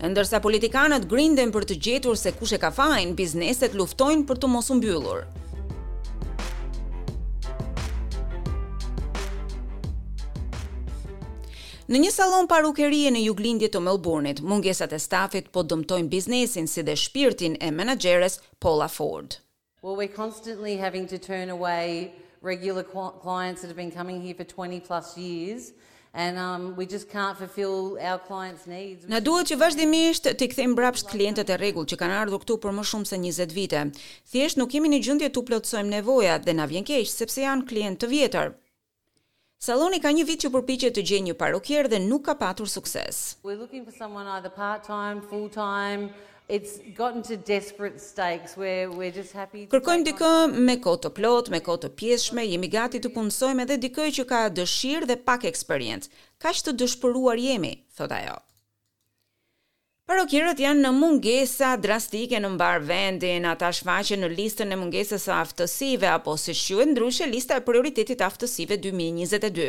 E ndërsa politikanët grinden për të gjetur se kush e ka fajin, bizneset luftojnë për të mos u mbyllur. Në një sallon parukerie në juglindje të Melbourneit, mungesat e stafit po dëmtojnë biznesin si dhe shpirtin e menaxheres Paula Ford. Well, we're constantly having to turn away regular clients that have been coming here for 20 plus years. And um, we just can't fulfill our clients needs. Na duhet që vazhdimisht t'i kthejmë mbrapsht klientët e rregullt që kanë ardhur këtu për më shumë se 20 vite. Thjesht nuk jemi në gjendje t'u plotësojmë nevojat dhe na vjen keq sepse janë klientë të vjetër. Salloni ka një vit që përpiqet të gjejë një parukier dhe nuk ka patur sukses. We're looking for someone either part time, full time, it's gotten to desperate stakes where we're just happy to take on. Kërkojmë dikë me kohë të plotë, me kohë të pjesshme, jemi gati të punësojmë edhe dikë që ka dëshirë dhe pak eksperiencë. Kaq të dëshpëruar jemi, thotë ajo. Parukierët janë në mungesa drastike në mbarë vendin, ata shfaqen në listën e mungesës së aftësive apo siç quhet ndryshe lista e prioritetit të aftësive dy mijë e njëzet e dy.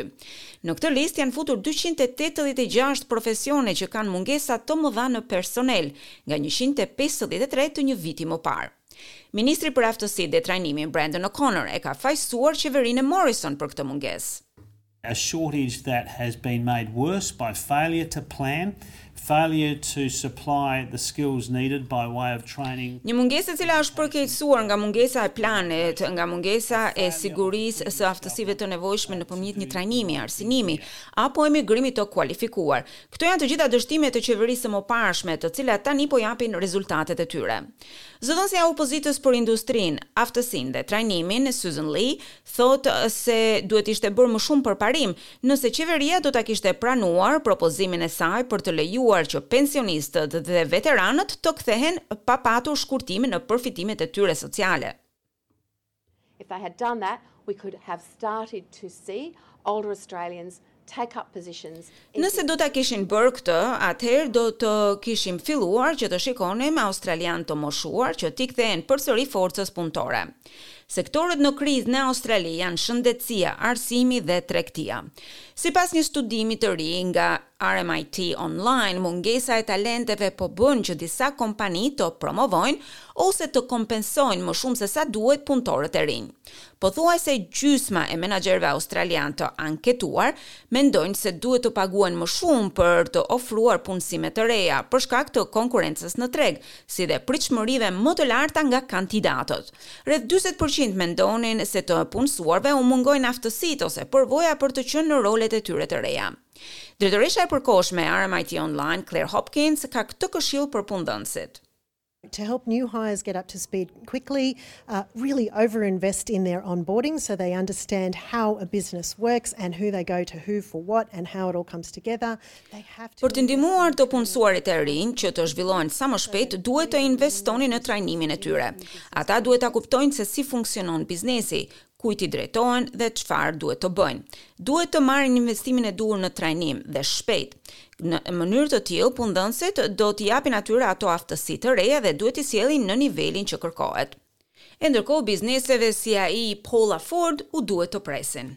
Në këtë listë janë futur dyqind e tetëdhjetë e gjashtë profesione që kanë mungesa të mëdha në personel, nga njëqind e pesëdhjetë e tre të një viti më parë. Ministri për Aftësi dhe Trajnimin, Brendan O'Connor, e ka fajësuar qeverinë e Morrison për këtë mungesë. a shortage that has been made worse by failure to plan, failure to supply the skills needed by way of training. Një mungesë e cila është përkeqësuar nga mungesa e planit, nga mungesa e sigurisë së aftësive të nevojshme nëpërmjet një trajnimi, arsimimi, apo emigrimi të kualifikuar. Këto janë të gjitha dështime të qeverisë së mëparshme, të cilat tani po japin rezultatet e tyre. Zëdhënësja e opozitës për industrinë, aftësinë dhe trajnimin, Sussan Ley, thotë se duhet të ishte bërë më shumë përparim nëse qeveria do ta kishte pranuar propozimin e saj për të lejuar që pensionistët dhe veteranët të kthehen pa patur shkurtime në përfitimet e tyre sociale. If they had done that, we could have started to see older Australians Nëse do ta kishin bërë këtë, atëherë do të kishim filluar që të shikonim australianë të moshuar që t'i kthehen përsëri forcës punëtore. Sektorët në krizë në Australi janë shëndetësia, arsimi dhe tregtia. Sipas një studimi të ri nga RMIT Online, mungesa e talenteve po bën që disa kompani të promovojnë ose të kompensojnë më shumë sesa duhet punëtorët e rinj. Pothuajse gjysma e menaxherëve australianë të anketuar mendojnë se duhet të paguajnë më shumë për të ofruar punësime të reja, për shkak të konkurrencës në treg, si dhe pritshmërive më të larta nga kandidatët. Rreth dyzet për qind mendonin se të punësuarve u mungojnë aftësitë ose përvoja për të qenë në rolet e tyre të reja. Drejtoresha e përkohshme e RMIT Online, Claire Hopkins, ka këtë këshillë për punëdhënësit. to help new hires get up to speed quickly, really over-invest in their onboarding so they understand how a business works and who they go to who for what and how it all comes together. Për të ndihmuar të punësuarit e rinj që të zhvillohen sa më shpejt, duhet të investonin në trajnimin e tyre. Ata duhet ta kuptojnë se si funksionon biznesi, kujt i drejtohen dhe çfarë duhet të bëjnë. Duhet të marrin investimin e duhur në trajnim dhe shpejt. Në mënyrë të tillë, punëdhënësit do t'i japin atyre ato aftësi të reja dhe duhet t'i sjellin në nivelin që kërkohet. E ndërkohë bizneseve si ai Paula Ford u duhet të presin.